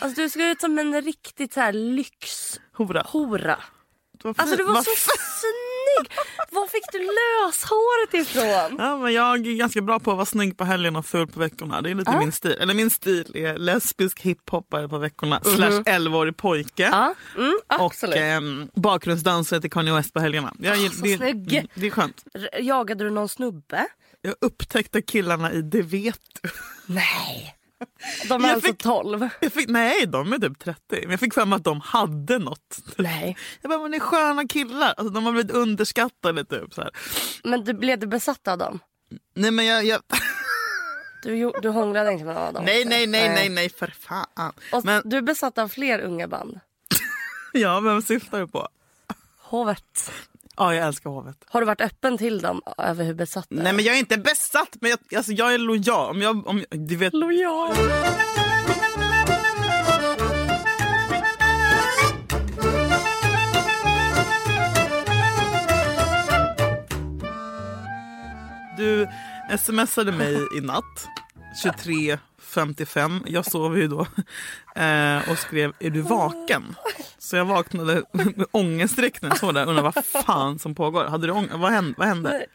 Alltså du ser ut som en riktigt så här lyxhora. Hora. Vad Alltså du var så snygg! Var fick du löshåret ifrån? Ja, men jag är ganska bra på att vara snygg på helgen och ful på veckorna. Det är lite min stil. Eller min stil är lesbisk hiphoppare på veckorna. Slash 11-årig pojke. Ja, mm, absolut. Och ehm, bakgrundsdansare till Kanye West på helgerna. Jag, så det, snygg. mm, det är skönt. Jagade du någon snubbe? Jag upptäckte killarna i Det vet du. Nej. De är Jag alltså fick- 12? Jag fick, nej, de är typ 30. Men jag fick för mig att de hade något. Nej. Jag bara, men det är sköna killar. Alltså, de har blivit underskattade typ. Så här. Men du, blev du besatt av dem? Nej men jag... jag Du, du hånglade inte med någon av dem? nej, nej, nej, nej, nej, för fan. Och Men Du är besatt av fler unga band? ja, vem syftar du på? Hovet. Ja, jag älskar hovet. Har du varit öppen till dem över hur besatt du är? Nej men jag är inte besatt, men jag, alltså, jag är lojal. Om jag, om, du vet, Lojal. du smsade mig i natt 23.55. Jag sov ju då. Eh, och skrev är du vaken? Så jag vaknade med ångestdräkt när jag såg det. Undrar vad fan som pågår. Hade du ång- vad, hände, vad hände?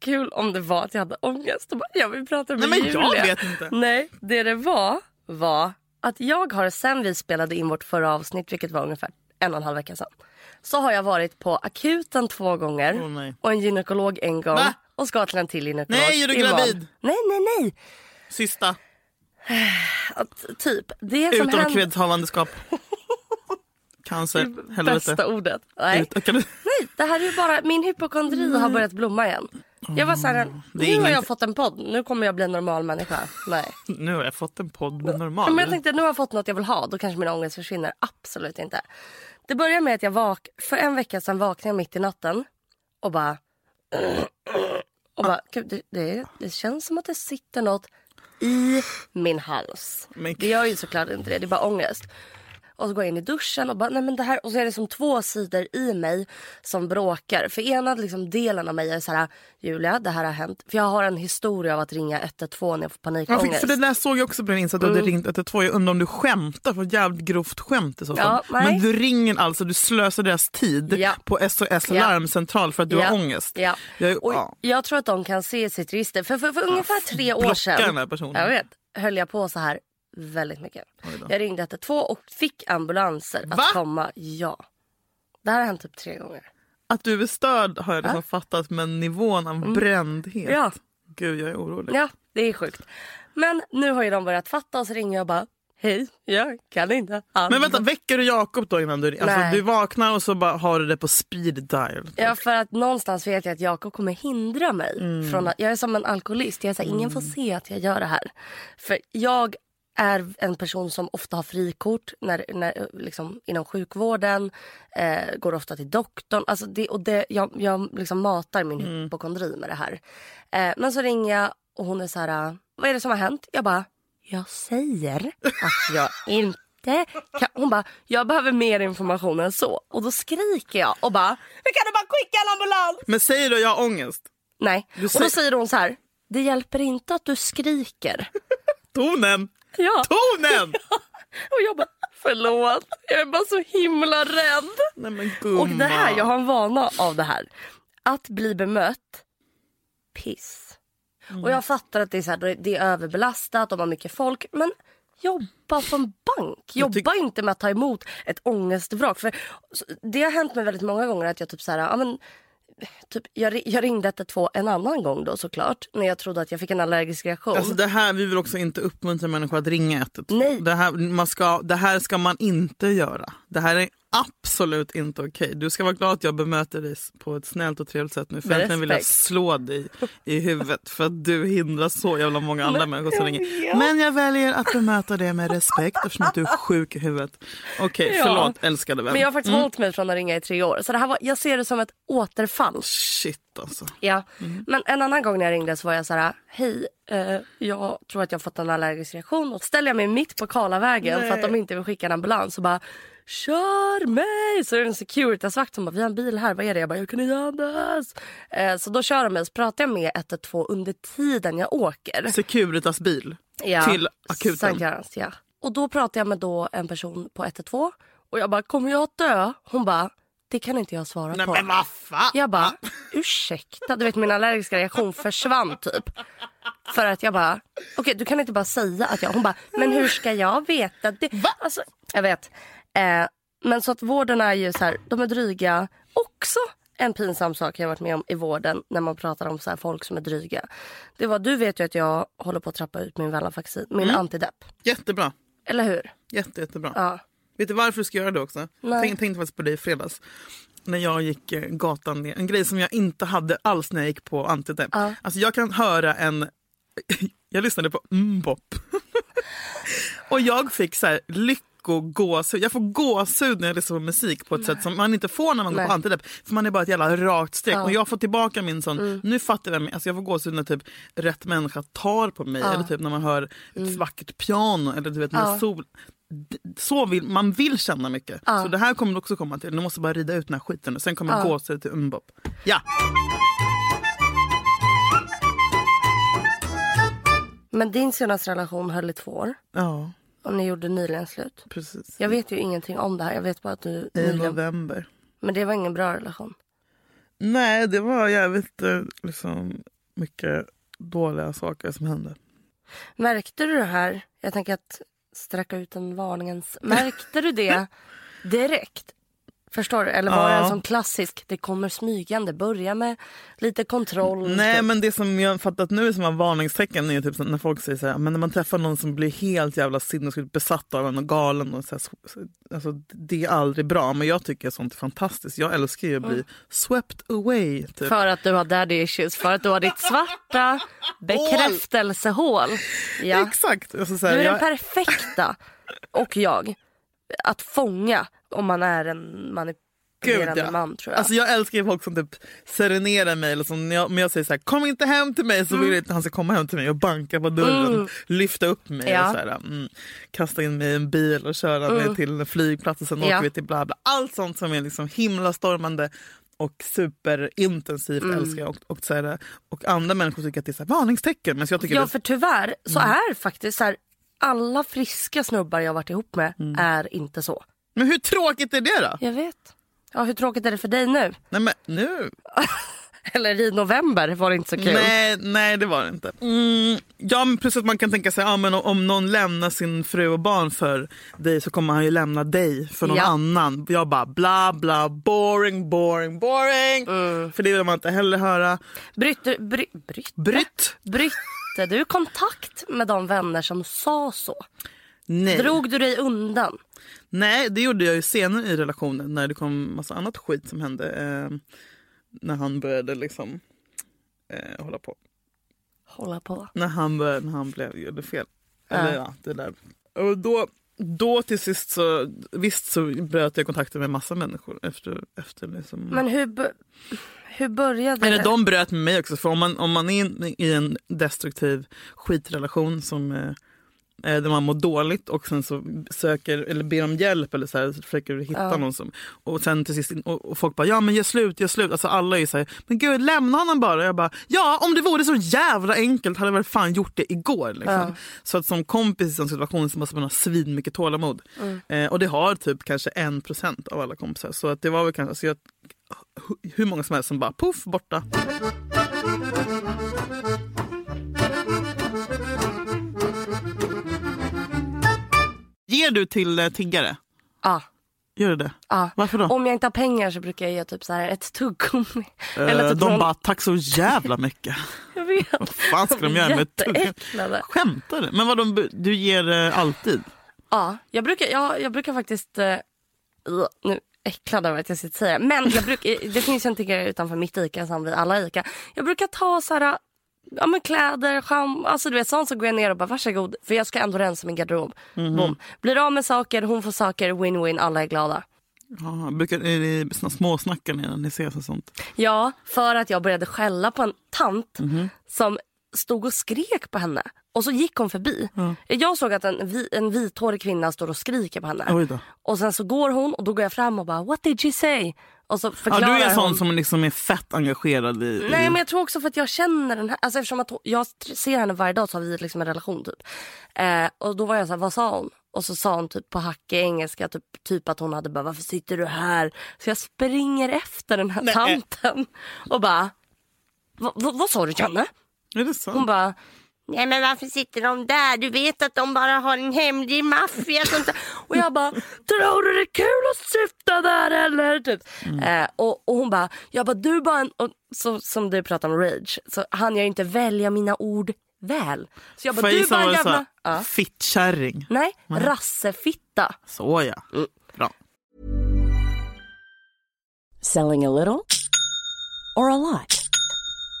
Kul om det var att jag hade ångest. Jag vill prata med Nej men jag Julia. vet inte. Nej, det det var var att jag har sen vi spelade in vårt förra avsnitt, vilket var ungefär en och en halv vecka sedan. Så har jag varit på akuten två gånger nej. och en gynekolog en gång. Va? Och ska till en till gynekolog Nej, är du imorgon. gravid? Nej, nej, nej. Sista. Typ. Det som Utom händer... kvedshavandeskap. Cancer. Helvete. Bästa ordet. Nej. Ut, du? nej, det här är ju bara... Min hypokondri har börjat blomma igen. Jag var så här, nu det är har inget- jag fått en podd. Nu kommer jag bli en normal människa. Nej. Nu har jag fått en podd med normal. Men jag tänkte nu har jag fått något jag vill ha. Då kanske min ångest försvinner. Absolut inte. Det börjar med att jag vak för en vecka sedan vaknade jag mitt i natten och bara... Och bara, gud, det, det, det känns som att det sitter något i min hals. Men- Det gör ju såklart inte det, det är bara ångest. Och så går jag in i duschen och bara, nej men det här, och så är det som två sidor i mig som bråkar. För ena liksom delen av mig är så här, Julia det här har hänt. För jag har en historia av att ringa 112 när jag får Ja, panikångest. för, för det där såg jag också på din Insta att du hade ringt 112. Jag undrar om du skämtar, för jävligt grovt skämt i så fall. Ja. Men du ringer alltså, du slösar deras tid Ja. på SOS Ja. larmcentral för att du Ja. har ångest. Ja. Jag, Och ja. jag tror att de kan se sitt register. För, för, för ungefär tre år sedan. Jag vet, höll jag på så här väldigt mycket. Jag ringde 112 och fick ambulanser Va? att komma. Ja. Det här har hänt typ tre gånger. Att du är störd har jag liksom fattat, men nivån av brändhet. Mm. Ja. Gud, jag är orolig. Ja, det är sjukt. Men nu har ju de börjat fatta och så ringer jag bara. Hej, jag kan inte. Men vänta, väcker du Jakob då innan du alltså. Du vaknar och så bara har du det på speed dial. Ja, för att någonstans vet jag att Jakob kommer hindra mig. Mm. Från att, jag är som en alkoholist. Jag är så här, ingen får se att jag gör det här. För jag är en person som ofta har frikort när, när, liksom, inom sjukvården. Eh, går ofta till doktorn. Alltså det, och det, jag jag liksom matar min Mm. hypokondri med det här. Eh, men så ringer jag och hon är så här, vad är det som har hänt? Jag bara, jag säger att jag inte kan. Hon bara, jag behöver mer information än så. Och då skriker jag och bara, hur kan du bara skicka en ambulans? Men säger du jag har ångest? Nej. Och då säger hon så här, det hjälper inte att du skriker. Tonen! Ja. Tonen! Och jag bara, förlåt, jag är bara så himla rädd. Nej men gumma. Och det här, jag har en vana av det här. Att bli bemött, piss. Och jag fattar att det är, så här, det är överbelastat, de har mycket folk. Men jobba en bank. Jobba inte med att ta emot ett ångestvrak. För det har hänt mig väldigt många gånger att jag typ så här, ja, men, typ, jag, jag ringde 112 en annan gång då såklart. När jag trodde att jag fick en allergisk reaktion. Alltså det här, vi vill också inte uppmuntra människor att ringa 112. Nej. Det här, man ska, det här ska man inte göra. Det här är absolut inte okej. Du ska vara glad att jag bemöter dig på ett snällt och trevligt sätt nu. För egentligen vill jag slå dig i huvudet för att du hindrar så jävla många andra människor ringer. vet. Men jag väljer att bemöta det med respekt eftersom att du är sjuk i huvudet. Okej, Ja. förlåt älskade vän. Men jag har faktiskt hållit mig från att ringa i tre år. Så det här var, jag ser det som ett återfall. Shit alltså. Ja. Mm. Men en annan gång när jag ringde så var jag så här, hej, eh, jag tror att jag har fått en allergisk reaktion. Och så ställer jag mig mitt på Karlavägen för att de inte vill skicka en ambulans och bara, kör mig! Så är det en Securitasvakt som bara, vi har en bil här, vad är det? Jag bara, jag kan inte andas. Eh, så då kör de mig så pratar jag med 112 under tiden jag åker. Securitas bil Ja. till akuten. Görans, ja. och då pratade jag med då en person på 112 och jag bara, kommer jag att dö? Hon bara, det kan inte jag svara Nej på. men vad fan. Jag bara, ursäkta? Du vet min allergiska reaktion försvann typ. För att jag bara, okej du kan inte bara säga att jag... Hon bara, men hur ska jag veta det? Alltså, jag vet. Eh, men så att vården är ju så här, de är dryga. Också en pinsam sak jag varit med om i vården när man pratar om så här folk som är dryga. Det var, du vet ju att jag håller på att trappa ut min Venlafaxin, min antidepp. Jättebra. Eller hur? Jätte, jättebra. Ja. Vet du varför du ska göra det också? Nej. Tänk, tänkte faktiskt på dig i fredags. När jag gick eh, gatan ner. En grej som jag inte hade alls när jag gick på antidepp. Ja. Alltså jag kan höra en... jag lyssnade på mbop. och jag fick så här lyckogåshud. Jag får gåshud när jag lyssnar på musik på ett sätt som man inte får när man går Nej. på antidepp. För man är bara ett jävla rakt streck. Ja. Mm. Och jag får tillbaka min sån... Nu fattar jag mig. Alltså jag får gåshud när typ rätt människa tar på mig. Eller typ när man hör ett vackert piano. Eller du vet när Mm. Ja. sol så vill, man vill känna mycket. Ja. Så det här kommer du också komma till. Du måste bara rida ut den här skiten. och Sen kommer Ja. ja. gåshud till umbop. Ja! Men din senaste relation höll i två år. Ja, Och ni gjorde nyligen slut. precis. Jag vet ju ingenting om det här. Jag vet bara att du I nyligen... november. Men det var ingen bra relation. Nej, det var jävligt eh, liksom, mycket dåliga saker som hände. Märkte du det här? Jag tänker att sträcka ut en varningens... Märkte du det direkt? Förstår du? Eller var det en Ja. sån klassisk, det kommer smygande, börja med lite kontroll. Nej typ. men det som jag fattat nu som var varningstecken är typ när folk säger så här, men när man träffar någon som blir helt jävla sinnessjukt besatt av en och galen och så här, så- alltså, det är aldrig bra men jag tycker sånt är fantastiskt. Jag älskar ju att bli swept away. Typ. För att du har daddy issues, för att du har ditt svarta bekräftelsehål. Ja. Exakt. Alltså, så Du här, är den jag, perfekta, och jag, att fånga om man är en manipulerande ja. man tror jag. Alltså jag älskar folk som typ serenerar mig. Eller som när jag, när jag säger så här, kom inte hem till mig så vill jag inte att han ska komma hem till mig och banka på dörren. Mm. Lyfta upp mig Ja. och så här, mm, kasta in mig i en bil och köra mig till en flygplats och sen Mm. Ja. åker vi till bla bla. Allt sånt som är liksom himlastormande och superintensivt Mm. älskar jag. Och, och, så här, och andra människor tycker att det är så här, varningstecken. Men jag tycker Ja det, för tyvärr så Mm. är faktiskt så här, alla friska snubbar jag varit ihop med Mm. är inte så. Men hur tråkigt är det då? Jag vet. Ja hur tråkigt är det för dig nu? Nej men nu, Eller i november var det inte så kul. Nej, nej det var det inte. Mm, ja, men plus att man kan tänka sig ja, men om någon lämnar sin fru och barn för dig så kommer han ju lämna dig för någon Ja. annan. Jag bara bla bla boring boring boring. Mm. För det vill man inte heller höra. Brytte, bry, brytte, Brytt? brytte du kontakt med de vänner som sa så? Nej. Drog du dig undan? Nej, det gjorde jag ju senare i relationen när det kom massa annat skit som hände. Eh, när han började liksom eh, hålla på. Hålla på. När han, började, när han blev, gjorde fel. Ja. Eller ja, det där. Och då, då till sist så, visst så bröt jag kontakten med massa människor efter, efter liksom. Men hur, hur började Eller det? de bröt med mig också, för om man, om man är in- i en destruktiv skitrelation som eh, där man mår dåligt och sen så söker eller ber om hjälp eller så här, så försöker hitta Ja. någon som och sen till sist och, och folk bara ja men gör slut, gör slut. Alltså alla är så här, men gud lämna honom bara. Jag bara ja om det vore så jävla enkelt hade jag väl fan gjort det igår. Liksom. Ja. Så att som kompis i en situation så måste man ha svin mycket tålamod. Eh, och det har typ kanske en procent av alla kompisar. Så att det var väl kanske, alltså jag, hu- hur många som helst som bara poff borta. Ger du till eh, tiggare? Ja. Gör du det? ja. Varför då? Om jag inte har pengar så brukar jag ge typ så här ett tuggummi. Eller Eh, typ de någon- bara, tack så jävla mycket. Jag vet. Vad fan ska de göra med ett tuggummi? Skämtar du? Men vad de, du ger eh, alltid? Ja, jag brukar, jag, jag brukar faktiskt... Uh, nu äcklad över att jag sitter säger det. Men jag brukar, det finns ju en tiggare utanför mitt Ica som vi alla Ica. Jag brukar ta så här, ja, men kläder, schamp, alltså du vet sånt så går jag ner och bara varsågod. För jag ska ändå rensa min garderob. Mhm. Boom. Blir av med saker, hon får saker, win-win, alla är glada. Ja, brukar, är det småsnackar ni när ni ses och sånt? Ja, för att jag började skälla på en tant Mhm. som stod och skrek på henne. Och så gick hon förbi. Jag såg att en, vi, en vithårig kvinna står och skriker på henne. Och sen så går hon och då går jag fram och bara what did she say? Och så Ja, förklarar du är sån hon. som liksom är fett engagerad i... Nej men jag tror också för att jag känner den här, alltså eftersom att jag ser henne varje dag så har vi liksom en relation typ. Eh, och då var jag så här, vad sa hon? Och så sa hon typ på hackig engelska typ, typ att hon hade bara varför sitter du här? Så jag springer efter den här Nej. tanten och bara "Va- va- vad sa du Janne? Är det så? Hon bara Nej men varför sitter de där? Du vet att de bara har en hemlig maffia. som så-" Och jag bara, tror du det är kul att sitta där eller? Typ. Eh, och, och hon bara, jag bara du bara en, och, så, som du pratar om rage, så hann jag inte välja mina ord väl. Så jag bara, Får du bara en jävla... Ja. Fittkärring. Nej, rassefitta. Så ja. Mm. Bra. Selling a little or a lot?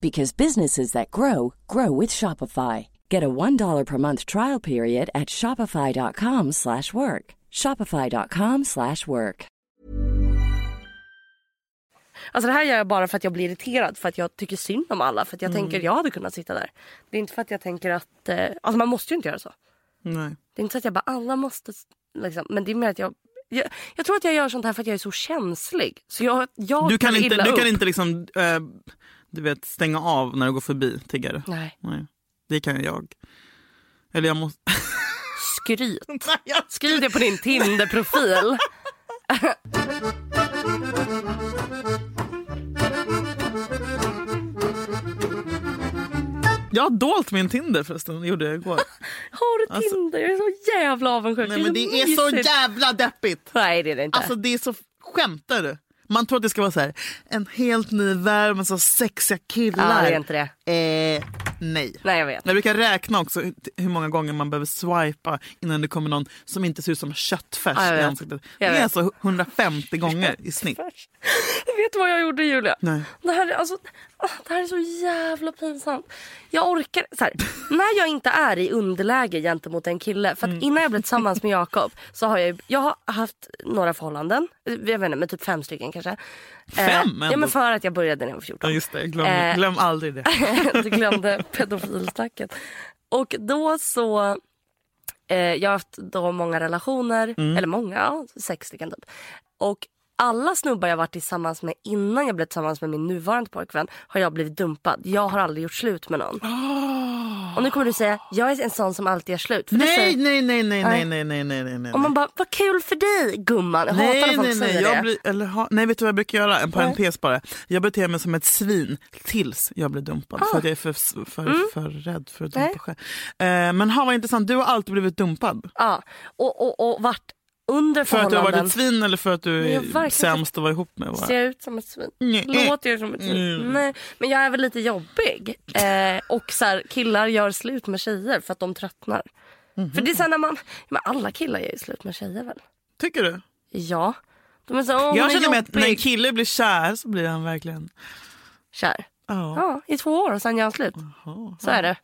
because businesses that grow grow with Shopify. Get a $1 per month trial period at shopify.com/work. shopify.com/work. Alltså det här gör jag bara för att jag blir irriterad för att jag tycker synd om alla. För att jag tänker jag hade kunnat sitta där. Det är inte för att jag tänker att, eh, alltså man måste ju inte göra så. Nej. Det är inte så att jag bara alla måste, liksom, men det är mer att jag, jag, jag tror att jag gör sånt här för att jag är så känslig. Så jag, jag Du kan inte, illa du kan upp. inte liksom, eh, du vet, stänga av när du går förbi tiggare. Nej, Nej. Det kan jag. Eller jag måste... skryt. Skriv det på din Tinder-profil. Jag har dolt min Tinder förresten, det gjorde jag igår. Har du Alltså- Tinder? Jag är så jävla avundsjuk. Nej men det är så mysigt. jävla deppigt. Nej det är det inte. Alltså det är så, skämtar du? Man tror att det ska vara så här, en helt ny värld med så sexiga killar. ja, det är inte det. Eh, nej. Nej jag vet. Jag brukar räkna också hur- många gånger man behöver swipa innan det kommer någon som inte ser ut som köttfärs Ja, jag i vet. ansiktet. Det Jag är vet. alltså 150 gånger i snitt. Vet du vad jag gjorde Julia? Nej. Det här, är- alltså, ah, det här är så jävla pinsamt. Jag orkar, så här, när jag inte är i underläge gentemot en kille. För att Mm. innan jag blev tillsammans med Jakob så har jag, jag har haft några förhållanden. Jag vet inte, med typ fem stycken kanske. Fem Eh, ändå? Ja men för att jag började när jag var 14. Ja just det, glöm, Eh. glöm aldrig det. du glömde pedofilsnacket. Och då så... Eh, jag har haft då många relationer, Mm. eller många, ja, sex stycken typ. Och alla snubbar jag varit tillsammans med innan jag blev tillsammans med min nuvarande pojkvän har jag blivit dumpad. Jag har aldrig gjort slut med någon. Och nu kommer du säga, jag är en sån som alltid gör slut. För Nej, säger, nej, nej, nej, nej, Nej. nej, nej, nej, nej, nej. och man bara, vad kul för dig gumman. Jag hatar när Nej, folk nej, nej. säger Jag det. blir, eller, ha, nej, vet du vad jag brukar göra? En parentes bara. Jag beter mig som ett svin tills jag blir dumpad. För att jag är för, för, för rädd för att dumpa Ah. Mm. Nej. själv. Eh, men ha, vad intressant. Du har alltid blivit dumpad. Ja, och, och, och varit under För att du har varit ett svin eller för att du är sämst att vara ihop med? Ser Bara. jag ut som ett svin? Nej. Låter jag som ett svin? Mm. Nej, men jag är väl lite jobbig. Eh, och så här, killar gör slut med tjejer för att de tröttnar. Mhm. För det är så när man, men alla killar gör ju slut med tjejer väl? Tycker du? Ja. De är så, åh, jag känner mig att när en kille blir kär så blir han verkligen... Kär. Ja. Ja, i två år och sen gör han slut. Jaha. Så är det.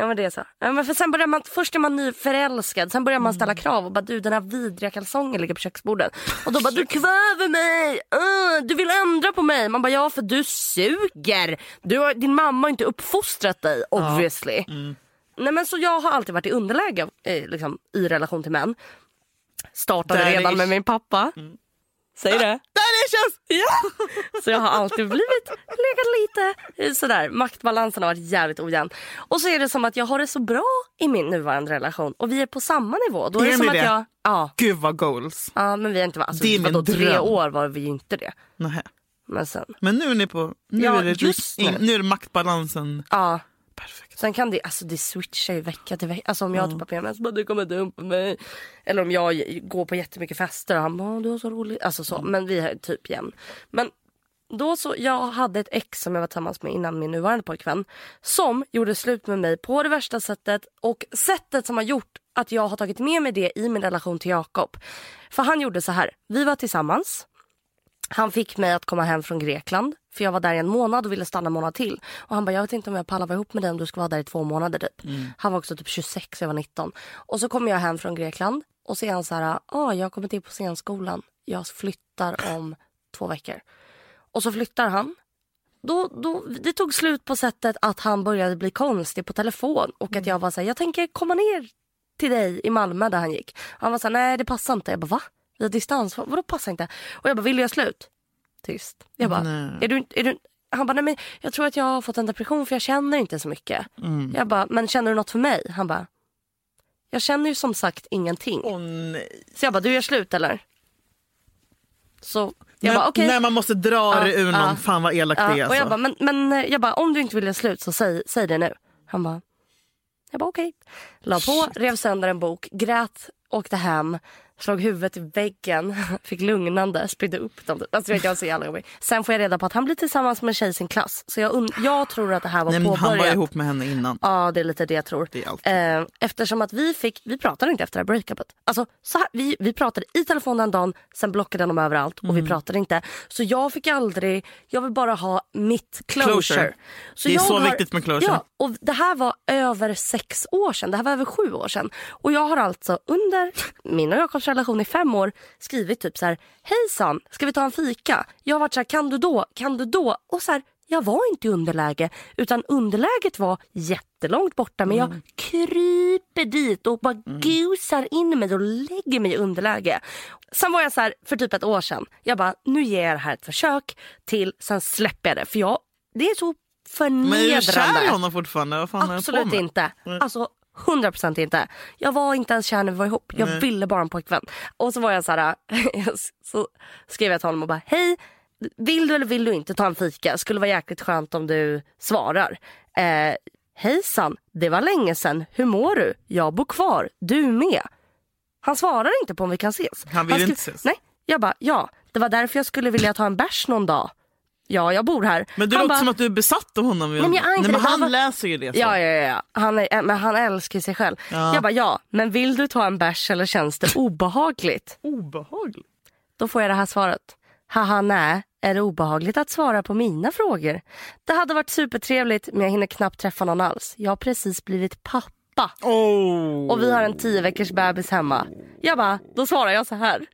Ja men det är så. Ja, men för sen börjar man, först är man nyförälskad, sen börjar man Mm. ställa krav och bara du den här vidriga kalsongen ligger på köksbordet. Och då bara du kväver mig, uh, du vill ändra på mig. Man bara ja för du suger. Du har, din mamma har inte uppfostrat dig obviously. Mm. Nej men så jag har alltid varit i underläge eh, liksom, i relation till män. Startade Där är- redan med min pappa. Säg det. Delicious! Ja. Så jag har alltid blivit legat lite sådär. Maktbalansen har varit jävligt ojämn. Och så är det som att jag har det så bra i min nuvarande relation och vi är på samma nivå. Då är Är det som att det? jag... Ja, Gud vad goals. ja men vi har inte. Alltså, Det är min vadå, tre dröm. år var vi ju inte det. Nähä. Men sen... Men nu är ni på... Nu, Ja, är, det just nu. nu är det maktbalansen Ja. Perfekt. Sen kan det, alltså det switchar ju vecka till vecka. Alltså om jag typ har PMS, bara du kommer dumpa mig. Eller om jag går på jättemycket fester och han bara, "Åh, du har så roligt. Alltså så, men vi är typ jämn. Men då så, jag hade ett ex som jag var tillsammans med innan min nuvarande pojkvän. Som gjorde slut med mig på det värsta sättet och sättet som har gjort att jag har tagit med mig det i min relation till Jakob. För han gjorde så här, vi var tillsammans. Han fick mig att komma hem från Grekland. För jag var där i en månad och ville stanna en månad till. Och han bara, jag vet inte om jag pallar vara ihop med dig om du ska vara där i två månader typ. Han var också typ 26 och jag var 19. Och så kommer jag hem från Grekland och så är han så här, ah, jag har kommit in på scenskolan. Jag flyttar om två veckor. Och så flyttar han. Då, då, det tog slut på sättet att han började bli konstig på telefon. Och att jag var så här, jag tänker komma ner till dig i Malmö där han gick. Han var så här, nej det passar inte. Jag bara, va? Vi har distans, vadå passar inte? Och jag bara, vill du göra slut? Tyst. Jag bara, Nej. är du, är du, han bara, nej men jag tror att jag har fått en depression för jag känner inte så mycket. Jag bara, men känner du något för mig? Han bara, jag känner ju som sagt ingenting. Åh. Så jag bara, du gör slut eller? Så jag när, bara, okej. när man måste dra Ja, det ur någon, ja. fan vad elakt Ja, det är. och Alltså. jag bara, men, men eh, jag bara, om du inte vill göra slut så säg, säg det nu. Han bara, jag bara okej. La på, rev sönder en bok, grät, åkte hem, slog huvudet i väggen, fick lugnande, spydde upp dem. Alltså, jag, så jävla jobbig. Sen får jag reda på att han blir tillsammans med en tjej i sin klass. Så jag, jag tror att det här var Nej, men påbörjat. han var ihop med henne innan. Ja, det är lite det jag tror. Det. Eh, eftersom att vi fick, vi pratade inte efter det här breakupet. Alltså, så här, vi, vi pratade i telefon den dagen, sen blockade de överallt och Mm. vi pratade inte. Så jag fick aldrig, jag vill bara ha mitt closure. Closure. Så Det är så har, viktigt med closure. Ja, och det här var över sex år sedan, det här var över sju år sedan. Och jag har alltså under min och Jakobs relation i fem år skrivit typ så här, hejsan, ska vi ta en fika? Jag har varit så här, kan du då, kan du då? Och så här, jag var inte i underläge utan underläget var jättelångt borta men Mm. jag kryper dit och bara gusar in mig och lägger mig i underläge. Sen var jag så här för typ ett år sedan. Jag bara nu ger jag det här ett försök till sen släpper jag det för jag det är så Men är du kär i förnedrande. honom fortfarande? Vad fan Absolut inte. Alltså 100% inte. Jag var inte ens kär när vi var ihop. Jag ville bara en pojkvän. Och så var jag så här, så skrev jag till honom och bara hej, vill du eller vill du inte ta en fika? Skulle vara jäkligt skönt om du svarar. Eh, Hejsan, det var länge sedan. Hur mår du? Jag bor kvar. Du med. Han svarar inte på om vi kan ses. Han vill skrev- inte ses. Nej, jag bara ja. Det var därför jag skulle vilja ta en bärs någon dag. Ja, jag bor här. Men Han låter bara, som att du är besatt av honom. men jag är inte Nej, men han Han läser ju det så. Ja, ja, ja. ja. Han, är, men han älskar sig själv. Ja. Jag bara, ja, men vill du ta en bärs eller känns det obehagligt? Obehagligt. Då får jag det här svaret. Haha, nej. Är det obehagligt att svara på mina frågor? Det hade varit supertrevligt men jag hinner knappt träffa någon alls. Jag har precis blivit pappa Oh. och vi har en tio veckors bebis hemma. Jag bara, då svarar jag så här.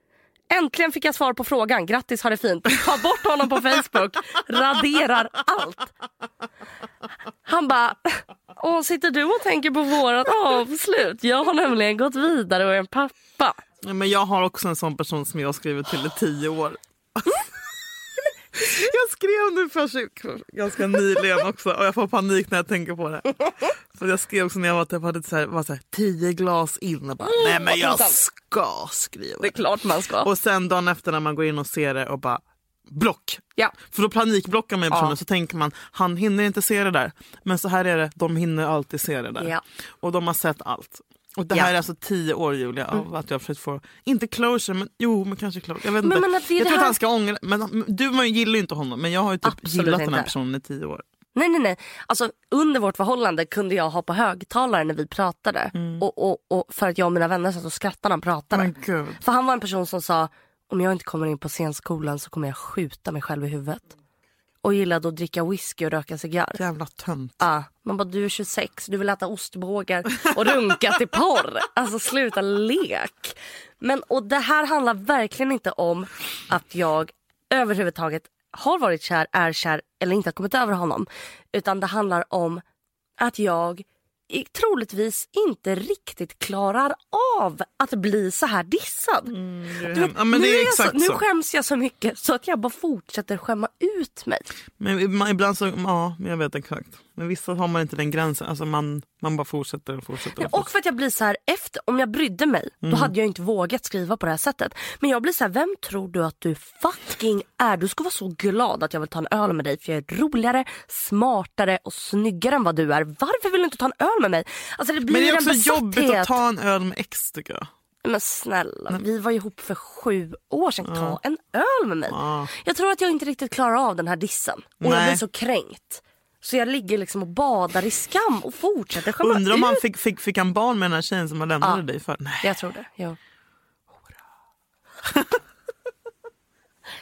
Äntligen fick jag svar på frågan. Grattis, ha det fint. Ta bort honom på Facebook. Raderar allt. Han bara, Åh, sitter du och tänker på vårat avslut? Jag har nämligen gått vidare och är en pappa. Men jag har också en sån person som jag har skrivit till i tio år. Jag skrev nu för ganska nyligen också och jag får panik när jag tänker på det. För jag skrev också när jag var, typ, hade så här, var så här, tio glas in och bara, nej men jag ska skriva Det är klart man ska. Och sen dagen efter när man går in och ser det och bara block. Ja. För då panikblockar man personen Ja. så tänker man han hinner inte se det där. Men så här är det, de hinner alltid se det där. Ja. Och de har sett allt. Och det Ja. här är alltså tio år Julia av att jag har försökt få, inte closure men jo men kanske closure. Jag vet inte. Men- men att det är jag tror att här- han ska ångra, men du man gillar ju inte honom men jag har ju typ Absolut gillat den här inte. personen i tio år. Nej, nej, nej. Alltså, under vårt förhållande kunde jag ha på högtalare när vi pratade. Och, och, och för att jag och mina vänner satt och skrattade när han pratade. Men gud. För han var en person som sa om jag inte kommer in på scenskolan så kommer jag skjuta mig själv i huvudet. Och gillade att dricka whisky och röka cigarr. Jävla tönt. Ah, man bara du är 26, du vill äta ostbågar och runka till porr. Alltså sluta lek. Men och det här handlar verkligen inte om att jag överhuvudtaget har varit kär, är kär eller inte har kommit över honom. Utan det handlar om att jag troligtvis inte riktigt klarar av att bli så här dissad. Du vet, ja, men nu, jag nu skäms jag så mycket så att jag bara fortsätter skämma ut mig. Men ibland- ibland så, ja jag vet exakt. Men vissa har man inte den gränsen. Alltså man, man bara fortsätter och fortsätter. Och Och fortsätter. för att jag blir så här efter, om jag brydde mig Mm. då hade jag inte vågat skriva på det här sättet. Men jag blir så här, vem tror du att du fucking är? Du ska vara så glad att jag vill ta en öl med dig för jag är roligare, smartare och snyggare än vad du är. Varför vill du inte ta en öl med mig? Alltså det blir Men det är också jobbigt att ta en öl med ex tycker jag. Men snälla, vi var ihop för sju år sedan. Ta en öl med mig. Ja. Jag tror att jag inte riktigt klarar av den här dissen. Och jag Nej. blir så kränkt. Så jag ligger liksom och badar i skam och fortsätter skämma Undrar om ut. han fick, fick, fick han barn med den här tjejen som han lämnade Ja. dig för? Nej. Jag tror det. Ja.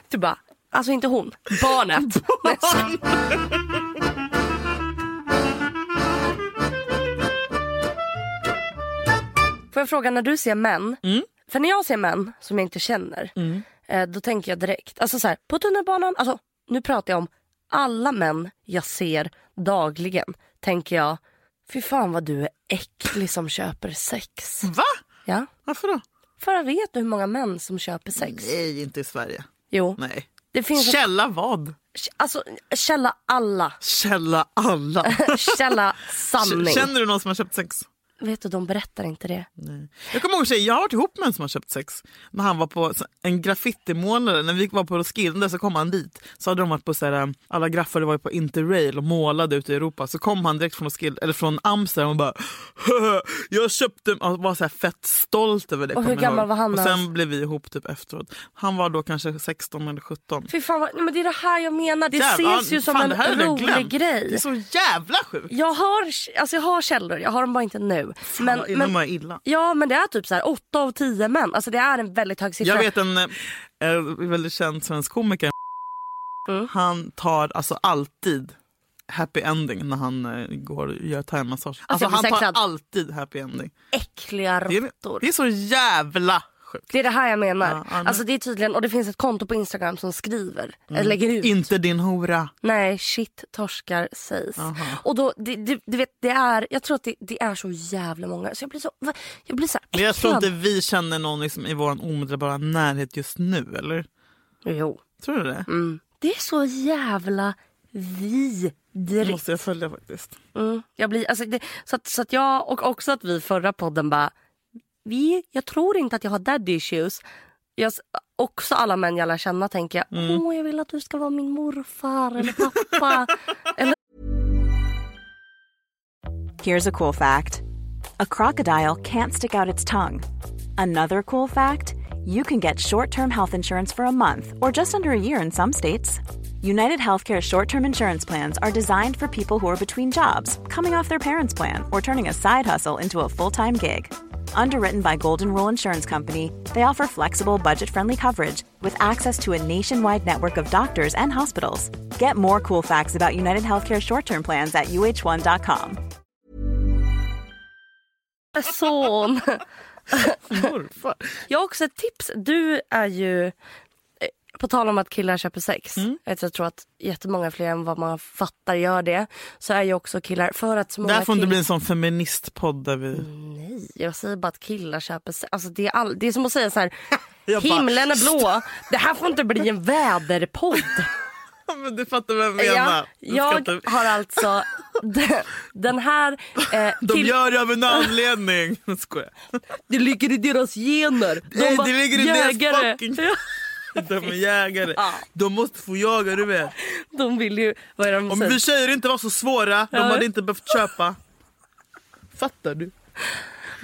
du bara, Alltså inte hon, barnet. Skojar. Får jag fråga när du ser män, för när jag ser män som jag inte känner, eh, då tänker jag direkt, alltså så här, på tunnelbanan, alltså nu pratar jag om alla män jag ser dagligen, tänker jag, fy fan vad du är äcklig som köper sex. Va? Ja, Varför då? för jag vet du hur många män som köper sex? Nej, inte i Sverige. Jo, Nej. det finns, Källa vad? alltså källa alla, Källa alla. källa sanning. Känner du någon som har köpt sex? Vet du, de berättar inte det. Nej. Jag kommer ihåg tjej, jag har varit ihop med en som har köpt sex. När han var på en graffitimålare, när vi var på Roskilde så kom han dit. Så hade de varit på så här, alla graffare var på Interrail och målade ute i Europa. Så kom han direkt från Roskilde, eller från Amsterdam och bara Jag köpte, och var så fett stolt över det. Och hur gammal ihåg. var han Och sen blev vi ihop typ efteråt. Han var då kanske 16 eller 17. Fy fan, vad, nej, men det är det här jag menar. Det Jävlar, ses ju som fan, en rolig grej. Det är så jävla sjukt. Jag har, alltså jag har källor, jag har dem bara inte nu. Men, Men, men, mår jag illa. ja men det är typ så här 8 av 10 män. Alltså det är en väldigt hög siffra. Jag vet en eh, väldigt känd svensk komiker. Mm. Han tar alltså alltid happy ending när han eh, går och gör thaimassage. Alltså, blir han tar alltid happy ending. Äckliga Det råttor. är, det är så jävla sjukt. Det är det här jag menar. Ja, ja, men- alltså det är tydligen, och det finns ett konto på Instagram som skriver, eller lägger ut. Inte din hora. Nej, shit torskar sägs. Aha. Och då, det, det, du vet, det är, jag tror att det, det är så jävla många. Så jag blir så, jag blir så här Men jag tror äcklad. inte vi känner någon liksom i vår omedelbara närhet just nu, eller? Jo. Tror du det? Mm. Det är så jävla Det vidrigt. måste jag följa faktiskt. Mm. Jag blir, alltså det, så, att, så att jag och också att vi förra podden bara, vi, jag tror inte att jag har daddy issues. Jag, också alla män jag lär känna tänker jag, Mm. åh jag vill att du ska vara min morfar eller pappa. eller, Here's a cool fact a crocodile can't stick out its tongue. Another cool fact you can get short term health insurance for a month or just under a year in some states. United Healthcare short term insurance plans are designed for people who are between jobs, coming off their parents' plan, or turning a side hustle into a full time gig. Underwritten by Golden Rule Insurance Company, they offer flexible, budget friendly coverage with access to a nationwide network of doctors and hospitals. Get more cool facts about United Healthcare short term plans at uh1.com. son. Morfar. Jag har också ett tips. Du är ju, på tal om att killar köper sex. Mm. Jag tror att jättemånga fler än vad man fattar gör det. Så är ju också killar, för att så många Där får inte bli en sån feministpodd där vi... Nej, jag säger bara att killar köper sex. Alltså det, är all... det är som att säga så här, bara- himlen är blå. Det här får inte bli en väderpodd. Men du fattar vad jag menar. Ja, jag har alltså den, den här... Eh, De gör det av en anledning. Skojar. Det ligger i deras gener. De Nej, det ligger i deras jägare. fucking- De är jägare. Ja. De måste få jaga, du vet. De vill ju... Vad är det de Om säger? vi tjejer inte var så svåra, de hade inte behövt köpa. Fattar du?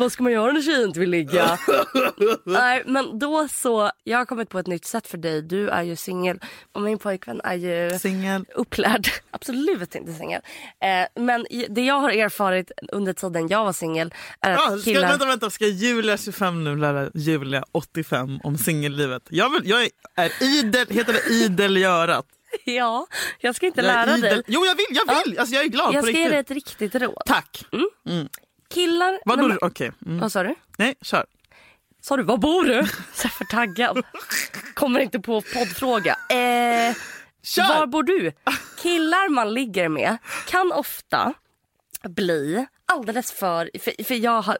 Vad ska man göra när tjejen inte vill ligga? Nej men då så, jag har kommit på ett nytt sätt för dig. Du är ju singel och min pojkvän är ju Singel. upplärd. Absolut inte singel. Eh, men det jag har erfarit under tiden jag var singel är att Ja, ska, killar... vänta, vänta. Ska Julia 25 nu lära Julia 85 om singellivet? Jag, vill, jag är idel, heter det idel i örat? Ja, jag ska inte Jag är lära idel. dig. Jo jag vill, jag vill! Alltså, jag är glad Jag ska ge riktigt. dig ett riktigt råd. Tack. Killar... Vadå? Men- Okej. Mm. Vad sa du? Nej, kör. Sa du, var bor du? Så för taggad. Kommer inte på poddfråga. Eh, Kör! var bor du? Killar man ligger med kan ofta bli alldeles för... För, för jag har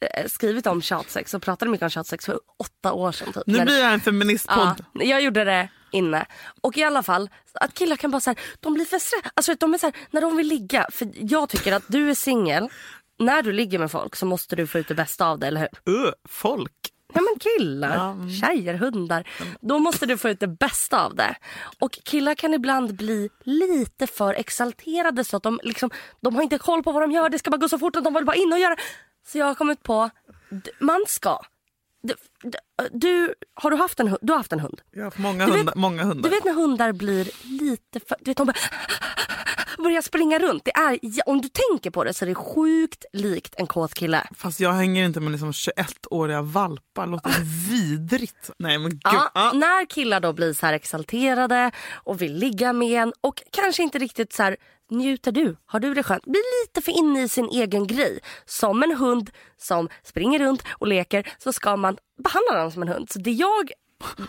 eh, skrivit om tjatsex och pratade mycket om tjatsex för åtta år sedan. Typ, Nu blir här en feministpodd. Ja, jag gjorde det inne. Och i alla fall, att killar kan bara här, de blir för stressade. Alltså de är så här, när de vill ligga. För jag tycker att du är singel. När du ligger med folk så måste du få ut det bästa av det, eller hur? Uh, folk. Ja men killar, Ja, mm. tjejer, hundar. Då måste du få ut det bästa av det. Och killar kan ibland bli lite för exalterade så att de liksom, de har inte koll på vad de gör. Det ska bara gå så fort att de vill bara in och göra. Så jag har kommit på, man ska. Du, du, har du haft en? Du har haft en hund. Jag har haft många, Du vet- hundar, många hundar. Du vet när hundar blir lite för... Du vet, de bara... börja springa runt. Det är, om du tänker på det så är det sjukt likt en kåt kille. Fast jag hänger inte med liksom 21-åriga valpar. Låter vidrigt. Nej men gud. Ja, Ah. När killar då blir så här exalterade och vill ligga med en och kanske inte riktigt så här njuter du, har du det skönt? Blir lite för inne i sin egen grej. Som en hund som springer runt och leker så ska man behandla den som en hund. Så det jag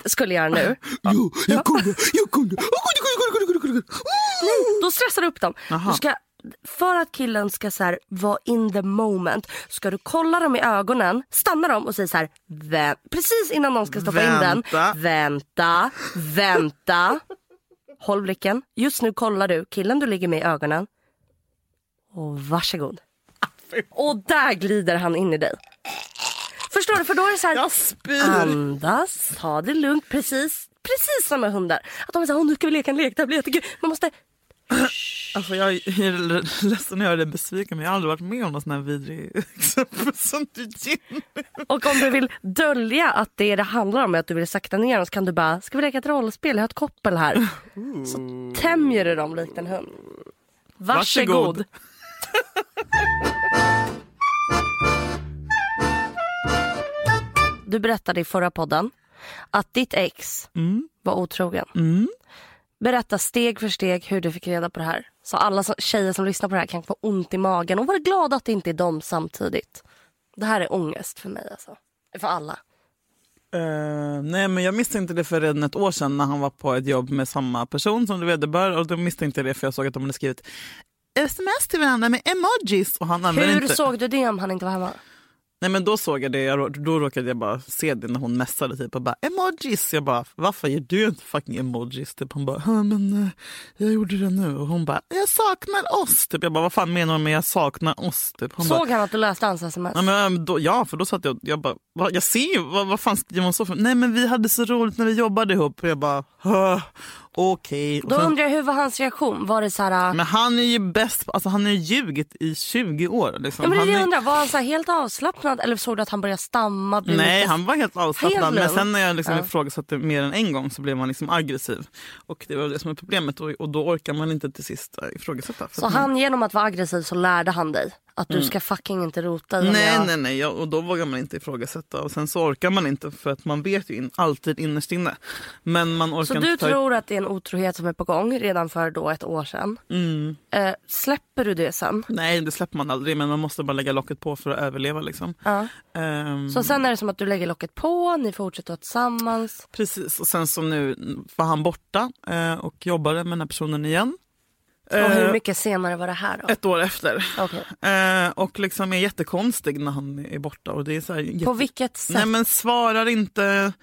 skulle göra nu, Jo, jag kunde, jag kunde. Kunde, kunde, kunde, då stressar du upp dem. Du ska, för att killen ska så här, vara in the moment ska du kolla dem i ögonen, stanna dem och säga så här, "Vä- precis innan de ska stoppa in den. Vänta. Vänta, vänta. Håll blicken. Just nu kollar du killen du ligger med i ögonen. Och varsågod. Och där glider han in i dig. Förstår du? För då är det så här, Jag spyr. andas, ta det lugnt. Precis, precis som med hundar. Att de är så här, "Åh, nu ska vi leka en lek, det här blir jättekul. Man måste Alltså jag är ledsen att göra dig besviken men jag har aldrig varit med om någon sån här vidrig exempel som du ger. Och om du vill dölja att det det handlar om är att du vill sakta ner dem så kan du bara, ska vi leka ett rollspel? Jag har ett koppel här. Så tämjer du dem likt en hund. Varsågod. Varsågod. Du berättade i förra podden att ditt ex Mm. var otrogen. Mm. Berätta steg för steg hur du fick reda på det här. Så alla tjejer som lyssnar på det här kan få ont i magen och vara glada att det inte är dem samtidigt. Det här är ångest för mig alltså. För alla. Eh, nej men jag misstänkte det för redan ett år sedan när han var på ett jobb med samma person som du vederbör och då misstänkte jag det för jag såg att de hade skrivit sms till varandra med emojis och han använde Hur inte... såg du det om han inte var hemma? Nej men då såg jag det, jag, då råkade jag bara se det när hon messade typ och bara emojis. Jag bara varför ger du inte fucking emojis? Typ hon bara "Ja, men eh, jag gjorde det nu och hon bara jag saknar oss. Typ jag bara vad fan menar hon med jag saknar oss? Typ. Hon bara, Såg han att du läste hans sms? Ja, men, då, ja, för då satt jag jag bara, jag ser ju, vad, vad fan skriver hon så för? Nej men vi hade så roligt när vi jobbade ihop. Och jag bara, "Hö, okej. Och Då sen- undrar jag hur var hans reaktion? Var det så här... Men han är ju bäst, alltså han har ju ljugit i 20 år. Liksom. Ja, men det han är, undrar. Var han så helt avslappnad eller såg du att han började stamma? nej, lite- han var helt avslappnad. Helt men sen när jag liksom Ja. ifrågasatte mer än en gång så blev han liksom aggressiv. Och det var det som är problemet och, och då orkar man inte till sist äh, ifrågasätta. Så att man- han genom att vara aggressiv så lärde han dig att du ska fucking inte rota Mm. Nej, jag... nej, nej. Ja, och då vågar man inte ifrågasätta. Och sen så orkar man inte för att man vet ju in, alltid innerst inne. Men man orkar Så du ta- tror att det är en otrohet som är på gång redan för då ett år sedan. Mm. Eh, släpper du det sen? Nej, det släpper man aldrig. Men man måste bara lägga locket på för att överleva. Liksom. Ja. Ehm, Så sen är det som att du lägger locket på, ni fortsätter tillsammans. Precis. Och sen så nu var han borta eh, och jobbade med den här personen igen. Och hur Eh, mycket senare var det här då? Ett år efter. Okej. Eh, och liksom är jättekonstig när han är borta. Och det är så jätte... På vilket sätt? Nej men svarar inte